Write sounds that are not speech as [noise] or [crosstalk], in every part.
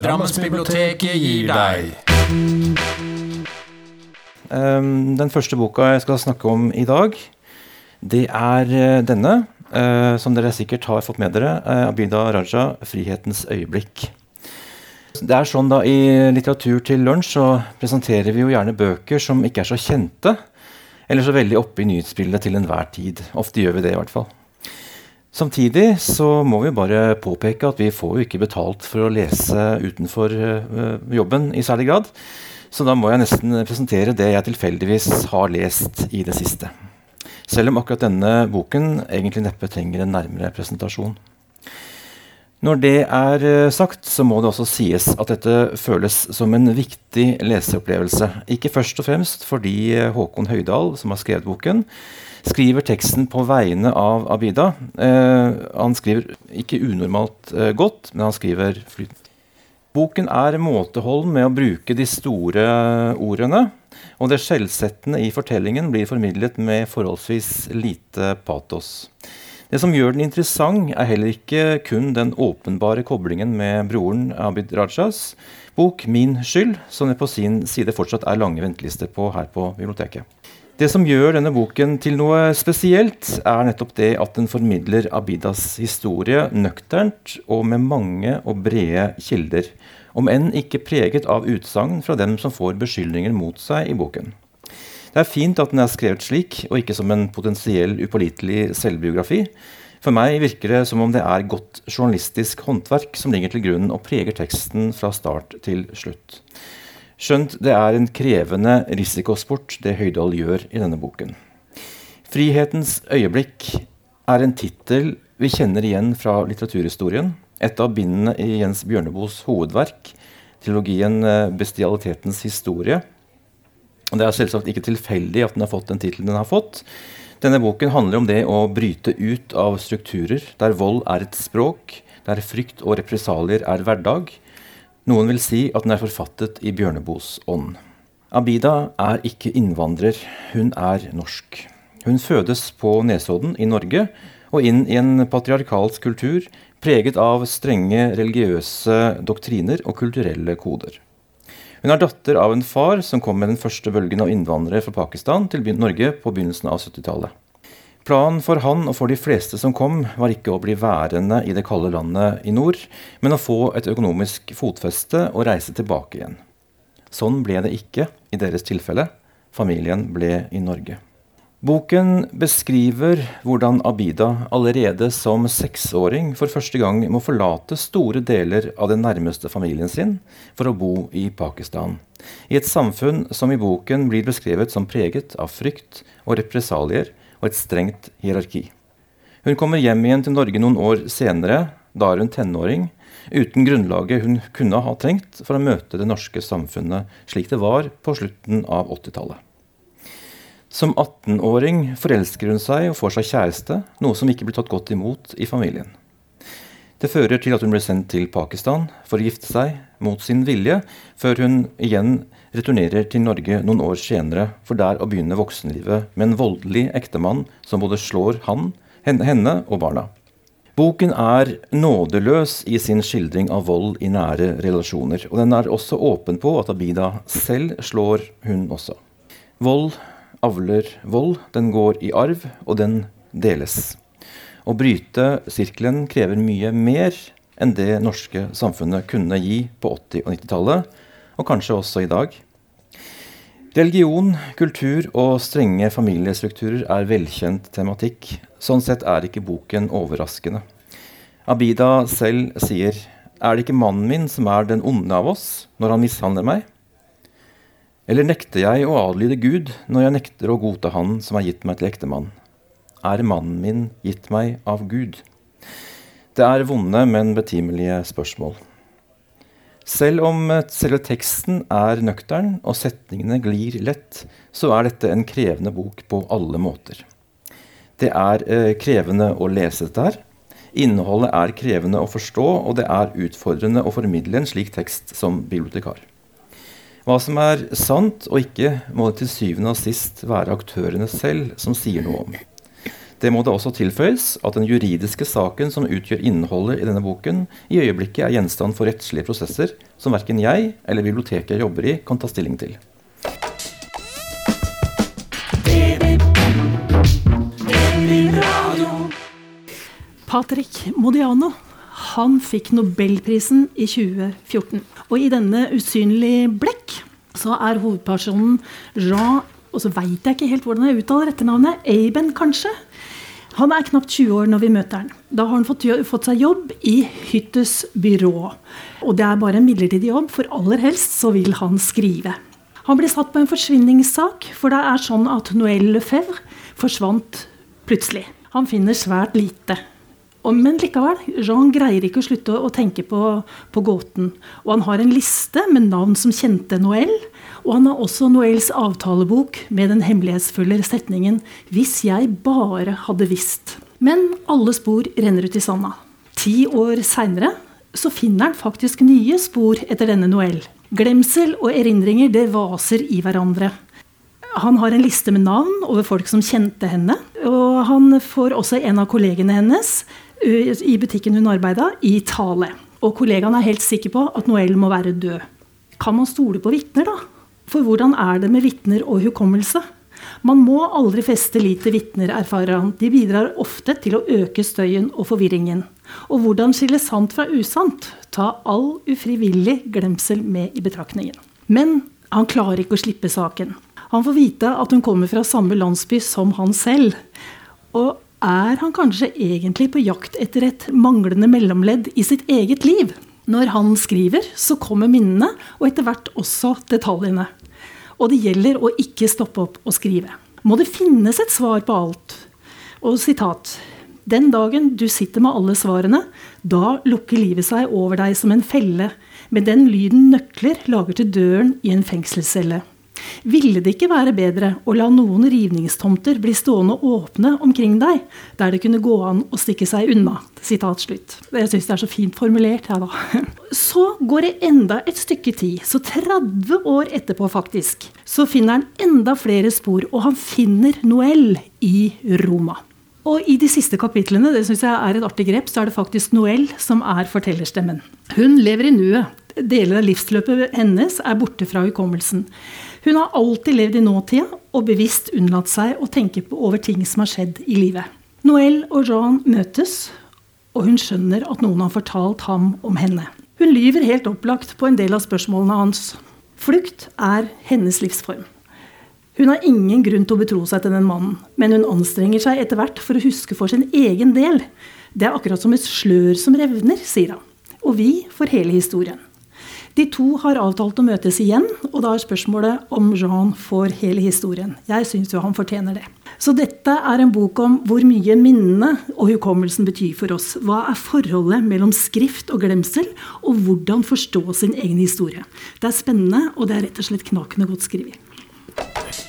Drammensbiblioteket gir deg. Um, den første boka jeg skal snakke om i dag, det er uh, denne, uh, som dere sikkert har fått med dere. Uh, Abida Raja, 'Frihetens øyeblikk'. Det er sånn da I Litteratur til lunsj så presenterer vi jo gjerne bøker som ikke er så kjente, eller så veldig oppe i nyhetsbildet til enhver tid. Ofte gjør vi det, i hvert fall. Samtidig så må vi bare påpeke at vi får jo ikke betalt for å lese utenfor uh, jobben i særlig grad. Så da må jeg nesten presentere det jeg tilfeldigvis har lest i det siste. Selv om akkurat denne boken egentlig neppe trenger en nærmere presentasjon. Når det er uh, sagt, så må det også sies at dette føles som en viktig leseopplevelse. Ikke først og fremst fordi uh, Håkon Høydal, som har skrevet boken, skriver teksten på vegne av Abida. Eh, han skriver ikke unormalt eh, godt, men han skriver flytende. Boken er måteholden med å bruke de store ordene. Og det skjellsettende i fortellingen blir formidlet med forholdsvis lite patos. Det som gjør den interessant, er heller ikke kun den åpenbare koblingen med broren Abid Rajas bok 'Min skyld', som det på sin side fortsatt er lange ventelister på her på biblioteket. Det som gjør denne boken til noe spesielt, er nettopp det at den formidler Abidas historie nøkternt og med mange og brede kilder, om enn ikke preget av utsagn fra dem som får beskyldninger mot seg i boken. Det er fint at den er skrevet slik, og ikke som en potensiell upålitelig selvbiografi. For meg virker det som om det er godt journalistisk håndverk som ligger til grunn og preger teksten fra start til slutt. Skjønt det er en krevende risikosport, det Høydal gjør i denne boken. 'Frihetens øyeblikk' er en tittel vi kjenner igjen fra litteraturhistorien. Et av bindene i Jens Bjørneboes hovedverk, trilogien eh, 'Bestialitetens historie'. Og det er selvsagt ikke tilfeldig at den har fått den tittelen den har fått. Denne boken handler om det å bryte ut av strukturer der vold er et språk, der frykt og represalier er hverdag, noen vil si at den er forfattet i Bjørneboes ånd. Abida er ikke innvandrer, hun er norsk. Hun fødes på Nesodden i Norge og inn i en patriarkalsk kultur preget av strenge religiøse doktriner og kulturelle koder. Hun er datter av en far som kom med den første bølgen av innvandrere fra Pakistan til Norge på begynnelsen av 70-tallet. Planen for han og for de fleste som kom, var ikke å bli værende i det kalde landet i nord, men å få et økonomisk fotfeste og reise tilbake igjen. Sånn ble det ikke i deres tilfelle. Familien ble i Norge. Boken beskriver hvordan Abida allerede som seksåring for første gang må forlate store deler av den nærmeste familien sin for å bo i Pakistan. I et samfunn som i boken blir beskrevet som preget av frykt og represalier og et strengt hierarki. Hun kommer hjem igjen til Norge noen år senere, da er hun tenåring, uten grunnlaget hun kunne ha trengt for å møte det norske samfunnet slik det var på slutten av 80-tallet. Som 18-åring forelsker hun seg og får seg kjæreste, noe som ikke blir tatt godt imot i familien. Det fører til at hun blir sendt til Pakistan for å gifte seg mot sin vilje, før hun igjen returnerer til Norge noen år senere, for der å begynne voksenlivet med en voldelig ektemann som både slår han, henne og barna. Boken er nådeløs i sin skildring av vold i nære relasjoner. Og den er også åpen på at Abida selv slår hun også. Vold avler vold. Den går i arv, og den deles. Å bryte sirkelen krever mye mer enn det norske samfunnet kunne gi på 80- og 90-tallet og kanskje også i dag. Religion, kultur og strenge familiestrukturer er velkjent tematikk. Sånn sett er ikke boken overraskende. Abida selv sier er det ikke mannen min som er den onde av oss når han mishandler meg? Eller nekter jeg å adlyde Gud når jeg nekter å godta Han som har gitt meg til ektemann? Er mannen min gitt meg av Gud? Det er vonde, men betimelige spørsmål. Selv om eh, selve teksten er nøktern og setningene glir lett, så er dette en krevende bok på alle måter. Det er eh, krevende å lese dette her. Innholdet er krevende å forstå, og det er utfordrende å formidle en slik tekst som bibliotekar. Hva som er sant og ikke, må det til syvende og sist være aktørene selv som sier noe om. Det må da også tilføyes at den juridiske saken som utgjør innholdet i denne boken, i øyeblikket er gjenstand for rettslige prosesser som verken jeg eller biblioteket jeg jobber i, kan ta stilling til. Patrick Modiano han fikk Nobelprisen i 2014. Og i denne usynlige blekk så er hovedpersonen Jean Og så veit jeg ikke helt hvordan jeg uttaler etternavnet. Aben, kanskje? Han er knapt 20 år når vi møter han. Da har han fått, fått seg jobb i Hyttes byrå. Og det er bare en midlertidig jobb, for aller helst så vil han skrive. Han blir satt på en forsvinningssak, for det er sånn at Noël Lefebvre forsvant plutselig. Han finner svært lite. Men likevel, Jean greier ikke å slutte å tenke på, på, gåten. Og han har en liste med navn som kjente Noël. Og han har også Noëls avtalebok med den hemmelighetsfulle setningen 'Hvis jeg bare hadde visst'. Men alle spor renner ut i sanda. Ti år seinere så finner han faktisk nye spor etter denne Noël. Glemsel og erindringer det vaser i hverandre. Han har en liste med navn over folk som kjente henne. Og han får også en av kollegene hennes i butikken hun arbeida, i tale. Og kollegaen er helt sikker på at Noëlle må være død. Kan man stole på vitner, da? For hvordan er det med vitner og hukommelse? Man må aldri feste lit til vitner, erfarer han. De bidrar ofte til å øke støyen og forvirringen. Og hvordan skille sant fra usant? Ta all ufrivillig glemsel med i betraktningen. Men han klarer ikke å slippe saken. Han får vite at hun kommer fra samme landsby som han selv. Og er han kanskje egentlig på jakt etter et manglende mellomledd i sitt eget liv? Når han skriver, så kommer minnene, og etter hvert også detaljene. Og det gjelder å ikke stoppe opp og skrive. Må det finnes et svar på alt? Og sitat Den dagen du sitter med alle svarene, da lukker livet seg over deg som en felle, med den lyden nøkler lager til døren i en fengselscelle. Ville det ikke være bedre å la noen rivningstomter bli stående åpne omkring deg, der det kunne gå an å stikke seg unna? Sitat slutt. Jeg syns det er så fint formulert, jeg, da. [laughs] Så går det enda et stykke tid, så 30 år etterpå, faktisk, så finner han enda flere spor, og han finner Noel i Roma. Og i de siste kapitlene det synes jeg er et artig grep, så er det faktisk Noel som er fortellerstemmen. Hun lever i nuet. Deler av livsløpet hennes er borte fra hukommelsen. Hun har alltid levd i nåtida og bevisst unnlatt seg å tenke på over ting som har skjedd i livet. Noëlle og Jean møtes, og hun skjønner at noen har fortalt ham om henne. Hun lyver helt opplagt på en del av spørsmålene hans. Flukt er hennes livsform. Hun har ingen grunn til å betro seg til den mannen, men hun anstrenger seg etter hvert for å huske for sin egen del. Det er akkurat som et slør som revner, sier han. Og vi får hele historien. De to har avtalt å møtes igjen, og da er spørsmålet om Jean får hele historien. Jeg syns jo han fortjener det. Så dette er en bok om hvor mye minnene og hukommelsen betyr for oss. Hva er forholdet mellom skrift og glemsel, og hvordan forstå sin egen historie. Det er spennende, og det er rett og slett knakende godt skrevet.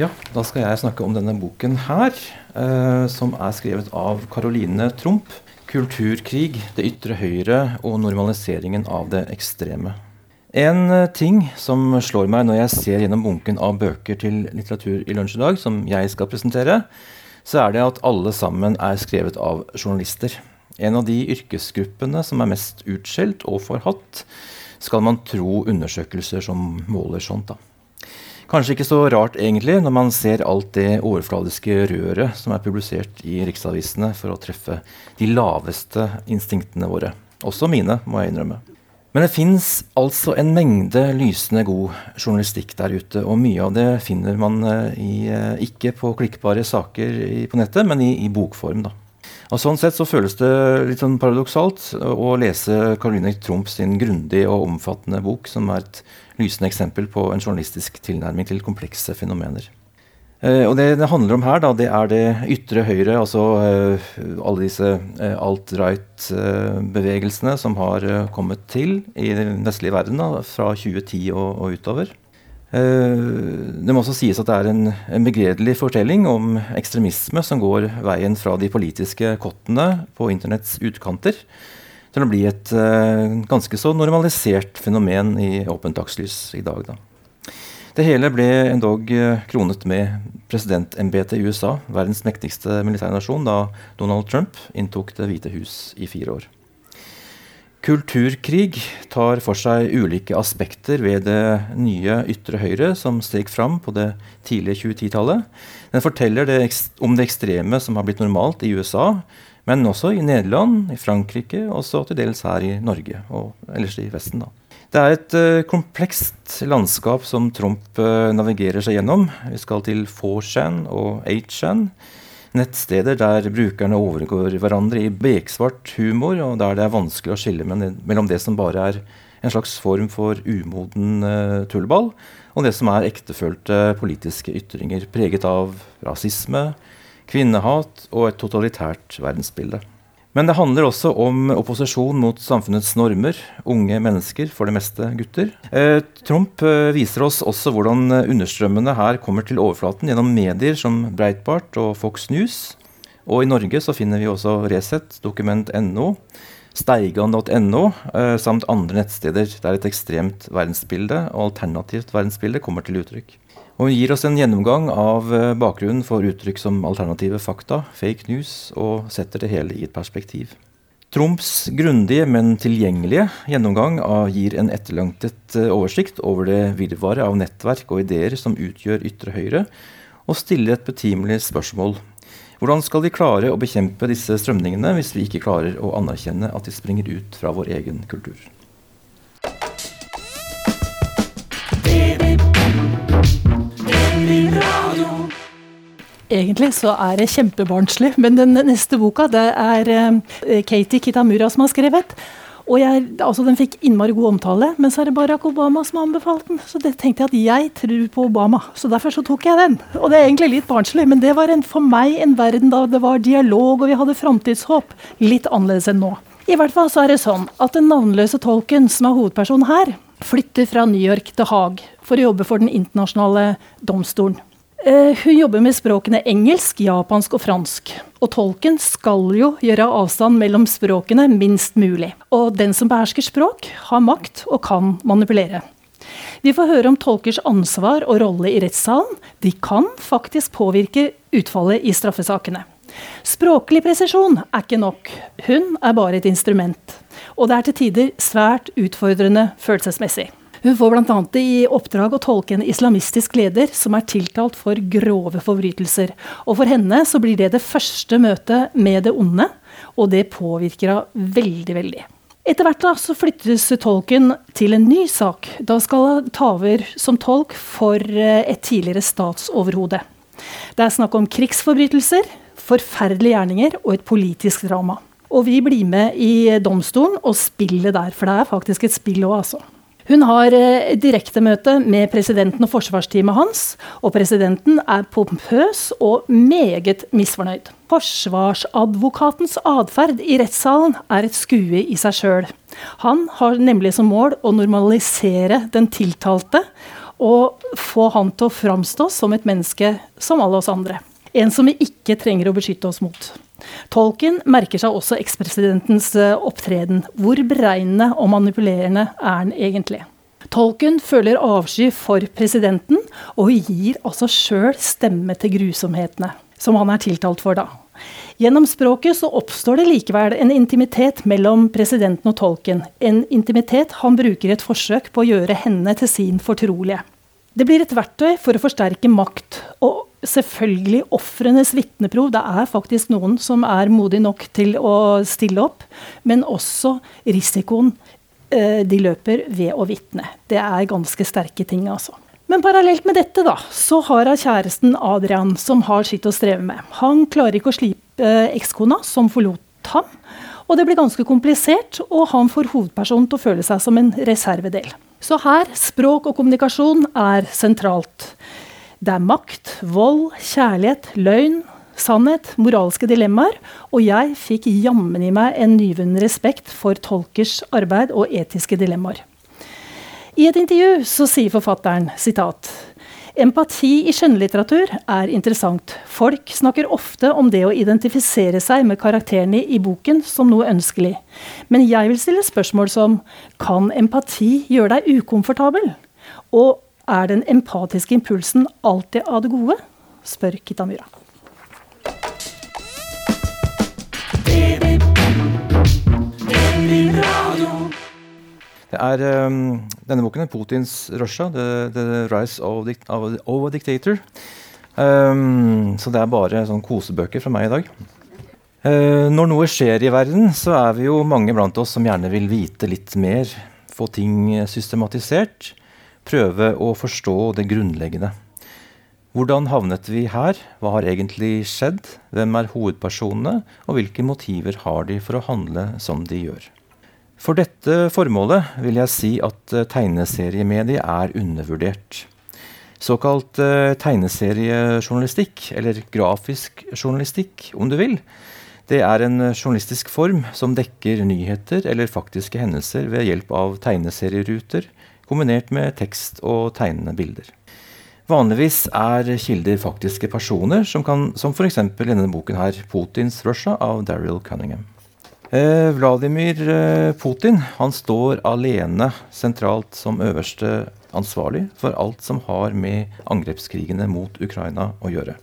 Ja, da skal jeg snakke om denne boken her, eh, som er skrevet av Caroline Tromp. 'Kulturkrig, det ytre høyre og normaliseringen av det ekstreme'. En eh, ting som slår meg når jeg ser gjennom bunken av bøker til litteratur i lunsj i dag, som jeg skal presentere, så er det at alle sammen er skrevet av journalister. En av de yrkesgruppene som er mest utskjelt og forhatt, skal man tro undersøkelser som måler sånt. da. Kanskje ikke så rart, egentlig, når man ser alt det overfladiske røret som er publisert i riksavisene for å treffe de laveste instinktene våre. Også mine, må jeg innrømme. Men det fins altså en mengde lysende god journalistikk der ute, og mye av det finner man eh, i, eh, ikke på klikkbare saker på nettet, men i, i bokform. da. Og Sånn sett så føles det litt sånn paradoksalt å lese Caroline Trump sin grundige og omfattende bok, som er et lysende eksempel på en journalistisk tilnærming til komplekse fenomener. Uh, og det det handler om her, da, det er det ytre høyre, altså uh, alle disse uh, alt-right-bevegelsene som har kommet til i den vestlige verden da, fra 2010 og, og utover. det må også sies at det er en, en begredelig fortelling om ekstremisme som går veien fra de politiske kottene på internetts utkanter til å bli et uh, ganske så normalisert fenomen i åpent dagslys i dag. Da. Det hele ble endog eh, kronet med presidentembetet i USA, verdens mektigste militærnasjon, da Donald Trump inntok Det hvite hus i fire år. Kulturkrig tar for seg ulike aspekter ved det nye ytre høyre som steg fram på det tidlige 2010-tallet. Den forteller det om det ekstreme som har blitt normalt i USA, men også i Nederland, i Frankrike, og til dels her i Norge og ellers i Vesten. da. Det er et uh, komplekst landskap som Trump uh, navigerer seg gjennom. Vi skal til 4chan og 8chan. Nettsteder der brukerne overgår hverandre i beksvart humor, og der det er vanskelig å skille mellom det som bare er en slags form for umoden uh, tullball, og det som er ektefølte politiske ytringer preget av rasisme, kvinnehat og et totalitært verdensbilde. Men det handler også om opposisjon mot samfunnets normer. Unge mennesker, for det meste gutter. Eh, Trump eh, viser oss også hvordan understrømmene her kommer til overflaten gjennom medier som Breitbart og Fox News. Og i Norge så finner vi også Resett, dokument.no, steigan.no eh, samt andre nettsteder der et ekstremt verdensbilde og alternativt verdensbilde kommer til uttrykk. Og hun gir oss en gjennomgang av eh, bakgrunnen for uttrykk som alternative fakta, fake news, og setter det hele i et perspektiv. Trumps grundige, men tilgjengelige gjennomgang gir en etterlangtet eh, oversikt over det virvaret av nettverk og ideer som utgjør ytre høyre, og stiller et betimelig spørsmål. Hvordan skal vi klare å bekjempe disse strømningene hvis vi ikke klarer å anerkjenne at de springer ut fra vår egen kultur? Egentlig så er det kjempebarnslig, men den neste boka det er uh, Katie Kitamura som har skrevet. Og jeg, altså Den fikk innmari god omtale, men så er det Barack Obama som har anbefalt den. Så det tenkte jeg at jeg tror på Obama, så derfor så tok jeg den. Og det er egentlig litt barnslig, men det var en, for meg en verden da det var dialog og vi hadde framtidshåp. Litt annerledes enn nå. I hvert fall så er det sånn at den navnløse tolken som er hovedpersonen her, flytter fra New York til Haag for å jobbe for den internasjonale domstolen. Eh, hun jobber med språkene engelsk, japansk og fransk. Og tolken skal jo gjøre avstand mellom språkene minst mulig. Og den som behersker språk, har makt og kan manipulere. Vi får høre om tolkers ansvar og rolle i rettssalen. De kan faktisk påvirke utfallet i straffesakene. Språklig presisjon er ikke nok. Hun er bare et instrument. Og det er til tider svært utfordrende følelsesmessig. Hun får bl.a. i oppdrag å tolke en islamistisk leder som er tiltalt for grove forbrytelser. Og for henne så blir det det første møtet med det onde, og det påvirker henne veldig, veldig. Etter hvert da, så flyttes tolken til en ny sak. Da skal hun ta over som tolk for eh, et tidligere statsoverhode. Det er snakk om krigsforbrytelser, forferdelige gjerninger og et politisk drama. Og vi blir med i domstolen og spiller der, for det er faktisk et spill òg, altså. Hun har eh, direktemøte med presidenten og forsvarsteamet hans, og presidenten er pompøs og meget misfornøyd. Forsvarsadvokatens atferd i rettssalen er et skue i seg sjøl. Han har nemlig som mål å normalisere den tiltalte og få han til å framstå som et menneske som alle oss andre. En som vi ikke trenger å beskytte oss mot. Tolken merker seg også ekspresidentens eh, opptreden. Hvor beregnende og manipulerende er han egentlig? Tolken føler avsky for presidenten, og gir altså sjøl stemme til grusomhetene som han er tiltalt for da. Gjennom språket så oppstår det likevel en intimitet mellom presidenten og tolken. En intimitet han bruker i et forsøk på å gjøre henne til sin fortrolige. Det blir et verktøy for å forsterke makt. Og selvfølgelig ofrenes vitneprov. Det er faktisk noen som er modig nok til å stille opp. Men også risikoen eh, de løper ved å vitne. Det er ganske sterke ting, altså. Men parallelt med dette da, så har hun kjæresten Adrian, som har sitt å streve med. Han klarer ikke å slipe eh, ekskona, som forlot ham. Og det blir ganske komplisert, og han får hovedpersonen til å føle seg som en reservedel. Så her, språk og kommunikasjon er sentralt. Det er makt, vold, kjærlighet, løgn, sannhet, moralske dilemmaer. Og jeg fikk jammen i meg en nyvunnen respekt for tolkers arbeid og etiske dilemmaer. I et intervju så sier forfatteren sitat Empati i skjønnlitteratur er interessant. Folk snakker ofte om det å identifisere seg med karakterene i boken som noe ønskelig. Men jeg vil stille spørsmål som kan empati gjøre deg ukomfortabel? Og Er den empatiske impulsen alltid av det gode? spør Kitamura. Det er um, denne boken, Putins Russia, The, the Rise of, of, of, a Dictator. Um, så det er bare sånn kosebøker fra meg i dag. Uh, når noe skjer i verden, så er vi jo mange blant oss som gjerne vil vite litt mer. Få ting systematisert. Prøve å forstå det grunnleggende. Hvordan havnet vi her? Hva har egentlig skjedd? Hvem er hovedpersonene? Og hvilke motiver har de for å handle som de gjør? For dette formålet vil jeg si at uh, tegneseriemediet er undervurdert. Såkalt uh, tegneseriejournalistikk, eller grafisk journalistikk om du vil, det er en journalistisk form som dekker nyheter eller faktiske hendelser ved hjelp av tegneserieruter, kombinert med tekst og tegnende bilder. Vanligvis er kilder faktiske personer, som, kan, som f.eks. denne boken her, 'Putins Russia' av Daryl Cunningham. Eh, Vladimir eh, Putin han står alene sentralt som øverste ansvarlig for alt som har med angrepskrigene mot Ukraina å gjøre.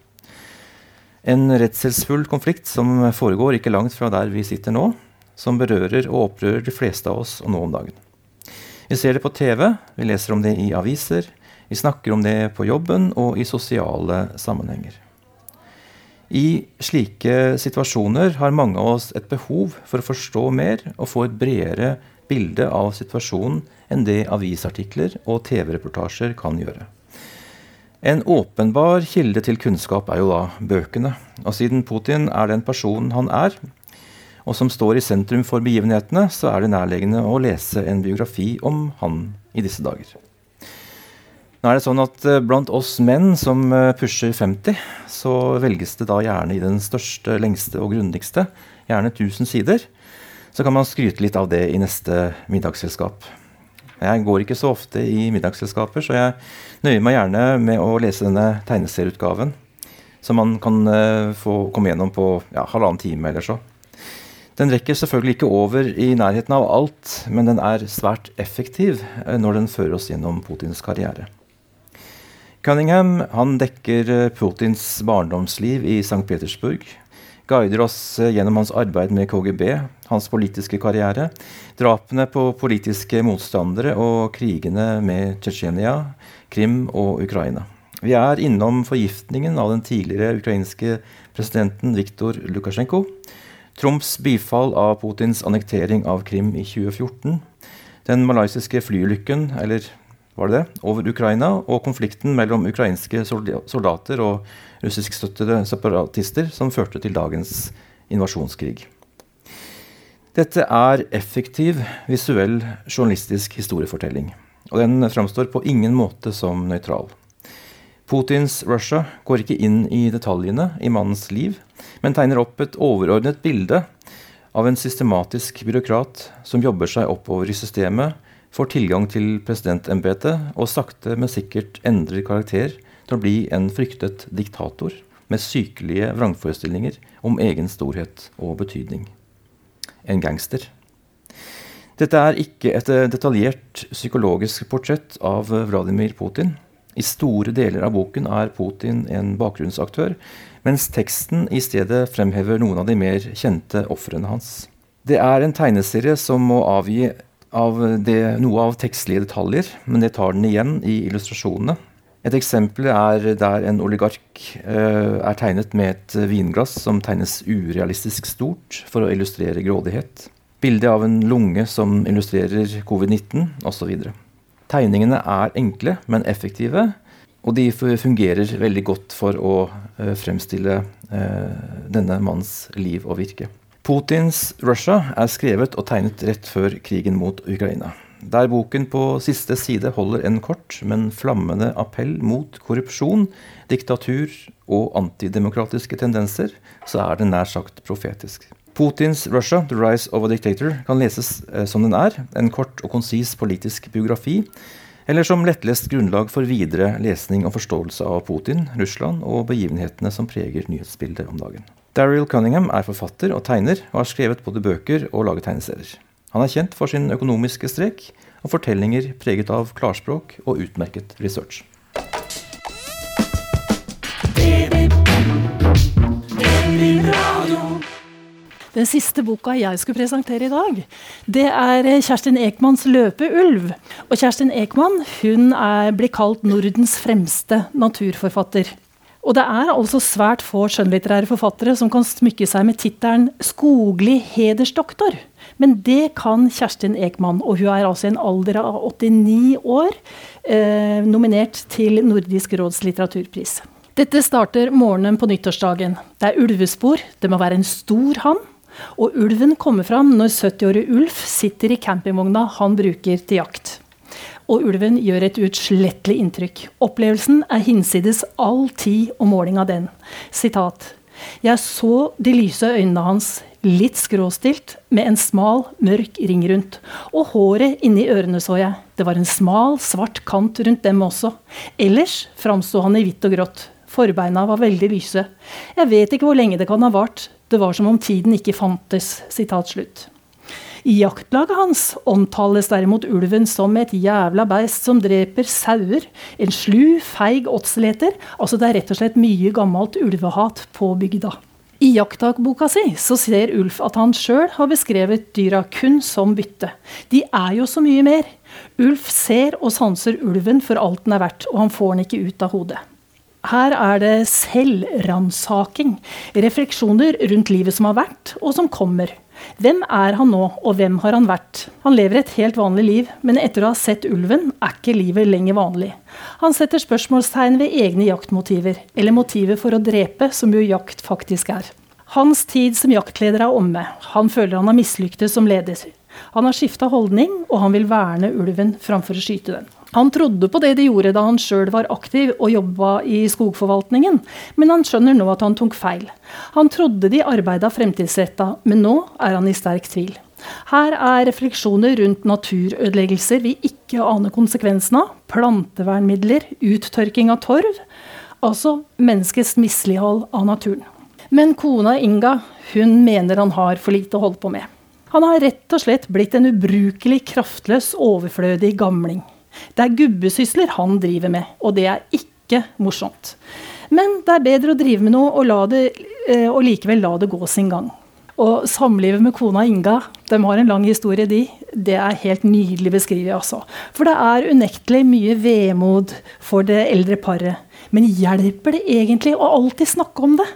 En redselsfull konflikt som foregår ikke langt fra der vi sitter nå, som berører og opprører de fleste av oss nå om dagen. Vi ser det på TV, vi leser om det i aviser, vi snakker om det på jobben og i sosiale sammenhenger. I slike situasjoner har mange av oss et behov for å forstå mer og få et bredere bilde av situasjonen enn det avisartikler og TV-reportasjer kan gjøre. En åpenbar kilde til kunnskap er jo da bøkene. Og siden Putin er den personen han er, og som står i sentrum for begivenhetene, så er det nærliggende å lese en biografi om han i disse dager. Nå er det sånn at eh, Blant oss menn som eh, pusher 50, så velges det da gjerne i den største, lengste og grundigste, gjerne 1000 sider. Så kan man skryte litt av det i neste middagsselskap. Jeg går ikke så ofte i middagsselskaper, så jeg nøyer meg gjerne med å lese denne tegneserieutgaven. Som man kan uh, få komme gjennom på ja, halvannen time eller så. Den rekker selvfølgelig ikke over i nærheten av alt, men den er svært effektiv når den fører oss gjennom Putins karriere. Cunningham han dekker eh, Putins barndomsliv i St. Petersburg. Guider oss eh, gjennom hans arbeid med KGB, hans politiske karriere, drapene på politiske motstandere og krigene med Tsjetsjenia, Krim og Ukraina. Vi er innom forgiftningen av den tidligere ukrainske presidenten Viktor Lukasjenko, Trumps bifall av Putins annektering av Krim i 2014, den malaysiske flyulykken, eller var det det, over Ukraina og konflikten mellom ukrainske soldater og russiskstøttede separatister som førte til dagens invasjonskrig. Dette er effektiv visuell journalistisk historiefortelling. Og den framstår på ingen måte som nøytral. Putins Russia går ikke inn i detaljene i mannens liv, men tegner opp et overordnet bilde av en systematisk byråkrat som jobber seg oppover i systemet får tilgang til presidentembetet og sakte, men sikkert endrer karakter til å bli en fryktet diktator med sykelige vrangforestillinger om egen storhet og betydning. En gangster. Dette er ikke et detaljert psykologisk portrett av Vladimir Putin. I store deler av boken er Putin en bakgrunnsaktør, mens teksten i stedet fremhever noen av de mer kjente ofrene hans. Det er en tegneserie som må avgi av det, noe av tekstlige detaljer, men det tar den igjen i illustrasjonene. Et eksempel er der en oligark uh, er tegnet med et vinglass som tegnes urealistisk stort for å illustrere grådighet. Bildet av en lunge som illustrerer covid-19 osv. Tegningene er enkle, men effektive, og de fungerer veldig godt for å eh, fremstille eh, denne manns liv og virke. Putins Russia er skrevet og tegnet rett før krigen mot Ukraina. Der boken på siste side holder en kort, men flammende appell mot korrupsjon, diktatur og antidemokratiske tendenser, så er den nær sagt profetisk. Putins Russia, The Rise of a Dictator, kan leses eh, som den er, en kort og konsis politisk biografi, eller som lettlest grunnlag for videre lesning og forståelse av Putin, Russland og begivenhetene som preger nyhetsbildet om dagen. Daryl Cunningham er forfatter og tegner, og har skrevet både bøker og laget tegneserier. Han er kjent for sin økonomiske strek og fortellinger preget av klarspråk og utmerket research. Den siste boka jeg skulle presentere i dag, det er Kjerstin Ekmanns 'Løpeulv'. Og Kjerstin Ekman hun er, blir kalt Nordens fremste naturforfatter. Og det er altså svært få skjønnlitterære forfattere som kan smykke seg med tittelen 'skoglig hedersdoktor'. Men det kan Kjerstin Ekman, og hun er altså i en alder av 89 år eh, nominert til Nordisk råds litteraturpris. Dette starter morgenen på nyttårsdagen. Det er ulvespor, det må være en stor hann. Og ulven kommer fram når 70-årige Ulf sitter i campingvogna han bruker til jakt. Og ulven gjør et utslettelig inntrykk. Opplevelsen er hinsides all tid og måling av den. Sitat. Jeg så de lyse øynene hans, litt skråstilt, med en smal, mørk ring rundt. Og håret inni ørene så jeg. Det var en smal, svart kant rundt dem også. Ellers framsto han i hvitt og grått. Forbeina var veldig lyse. Jeg vet ikke hvor lenge det kan ha vart. Det var som om tiden ikke fantes. Sitat slutt. I jaktlaget hans omtales derimot ulven som et jævla beist som dreper sauer. En slu, feig åtseleter. Altså det er rett og slett mye gammelt ulvehat på bygda. I jaktdagboka si så ser Ulf at han sjøl har beskrevet dyra kun som bytte. De er jo så mye mer. Ulf ser og sanser ulven for alt den er verdt, og han får den ikke ut av hodet. Her er det selvransaking. Refleksjoner rundt livet som har vært, og som kommer. Hvem er han nå, og hvem har han vært? Han lever et helt vanlig liv, men etter å ha sett ulven, er ikke livet lenger vanlig. Han setter spørsmålstegn ved egne jaktmotiver, eller motivet for å drepe, som jo jakt faktisk er. Hans tid som jaktleder er omme. Han føler han har mislyktes som leder. Han har skifta holdning, og han vil verne ulven framfor å skyte den. Han trodde på det de gjorde da han sjøl var aktiv og jobba i skogforvaltningen, men han skjønner nå at han tok feil. Han trodde de arbeida fremtidsretta, men nå er han i sterk tvil. Her er refleksjoner rundt naturødeleggelser vi ikke aner konsekvensen av, plantevernmidler, uttørking av torv, altså menneskets mislighold av naturen. Men kona Inga hun mener han har for lite å holde på med. Han har rett og slett blitt en ubrukelig kraftløs, overflødig gamling. Det er gubbesysler han driver med, og det er ikke morsomt. Men det er bedre å drive med noe og, det, eh, og likevel la det gå sin gang. Og samlivet med kona Inga, de har en lang historie, de. Det er helt nydelig beskrevet, altså. For det er unektelig mye vemod for det eldre paret. Men hjelper det egentlig å alltid snakke om det?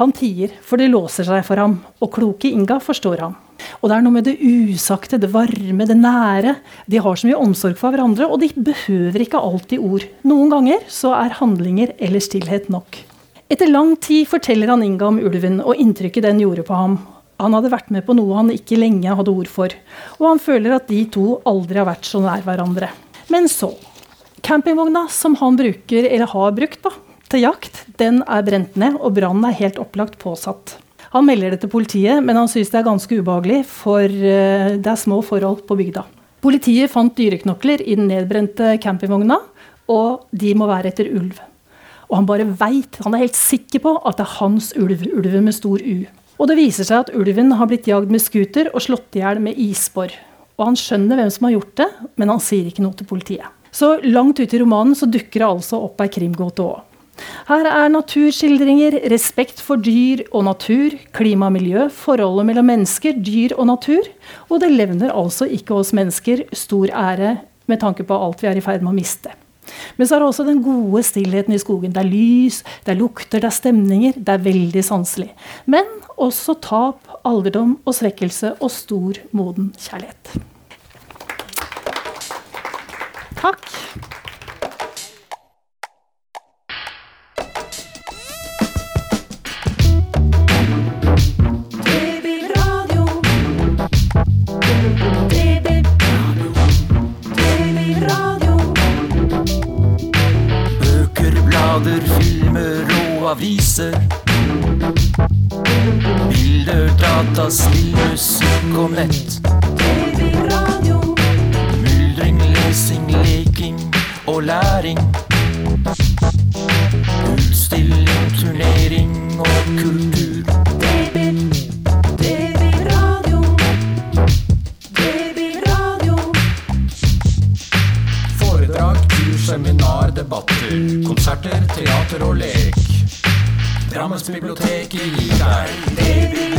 Han tier, for det låser seg for ham, og kloke Inga forstår ham. Og det er noe med det usagte, det varme, det nære. De har så mye omsorg for hverandre, og de behøver ikke alltid ord. Noen ganger så er handlinger eller stillhet nok. Etter lang tid forteller han Inga om ulven og inntrykket den gjorde på ham. Han hadde vært med på noe han ikke lenge hadde ord for, og han føler at de to aldri har vært så nær hverandre. Men så Campingvogna som han bruker, eller har brukt, da, til jakt, den er brent ned, og brannen er helt opplagt påsatt. Han melder det til politiet, men han syns det er ganske ubehagelig, for eh, det er små forhold på bygda. Politiet fant dyreknokler i den nedbrente campingvogna, og de må være etter ulv. Og han bare veit, han er helt sikker på at det er hans ulv, ulven med stor U. Og det viser seg at ulven har blitt jagd med scooter og slått i hjel med isbor. Og han skjønner hvem som har gjort det, men han sier ikke noe til politiet. Så langt ute i romanen så dukker det altså opp ei krimgåte òg. Her er naturskildringer, respekt for dyr og natur, klima og miljø, forholdet mellom mennesker, dyr og natur. Og det levner altså ikke oss mennesker stor ære med tanke på alt vi er i ferd med å miste. Men så er det også den gode stillheten i skogen. Det er lys, det er lukter, det er stemninger. Det er veldig sanselig. Men også tap, alderdom og svekkelse og stor, moden kjærlighet. Takk. viser. Bilder, data, snill musikk og nett. TV-radio. Myldring, lesing, leking og læring. Utstilling, turnering og kultur. TV-radio. TV-radio. Foredrag, kurs, seminar, debatter. Konserter, teater og lek. Statsbiblioteket gir deg.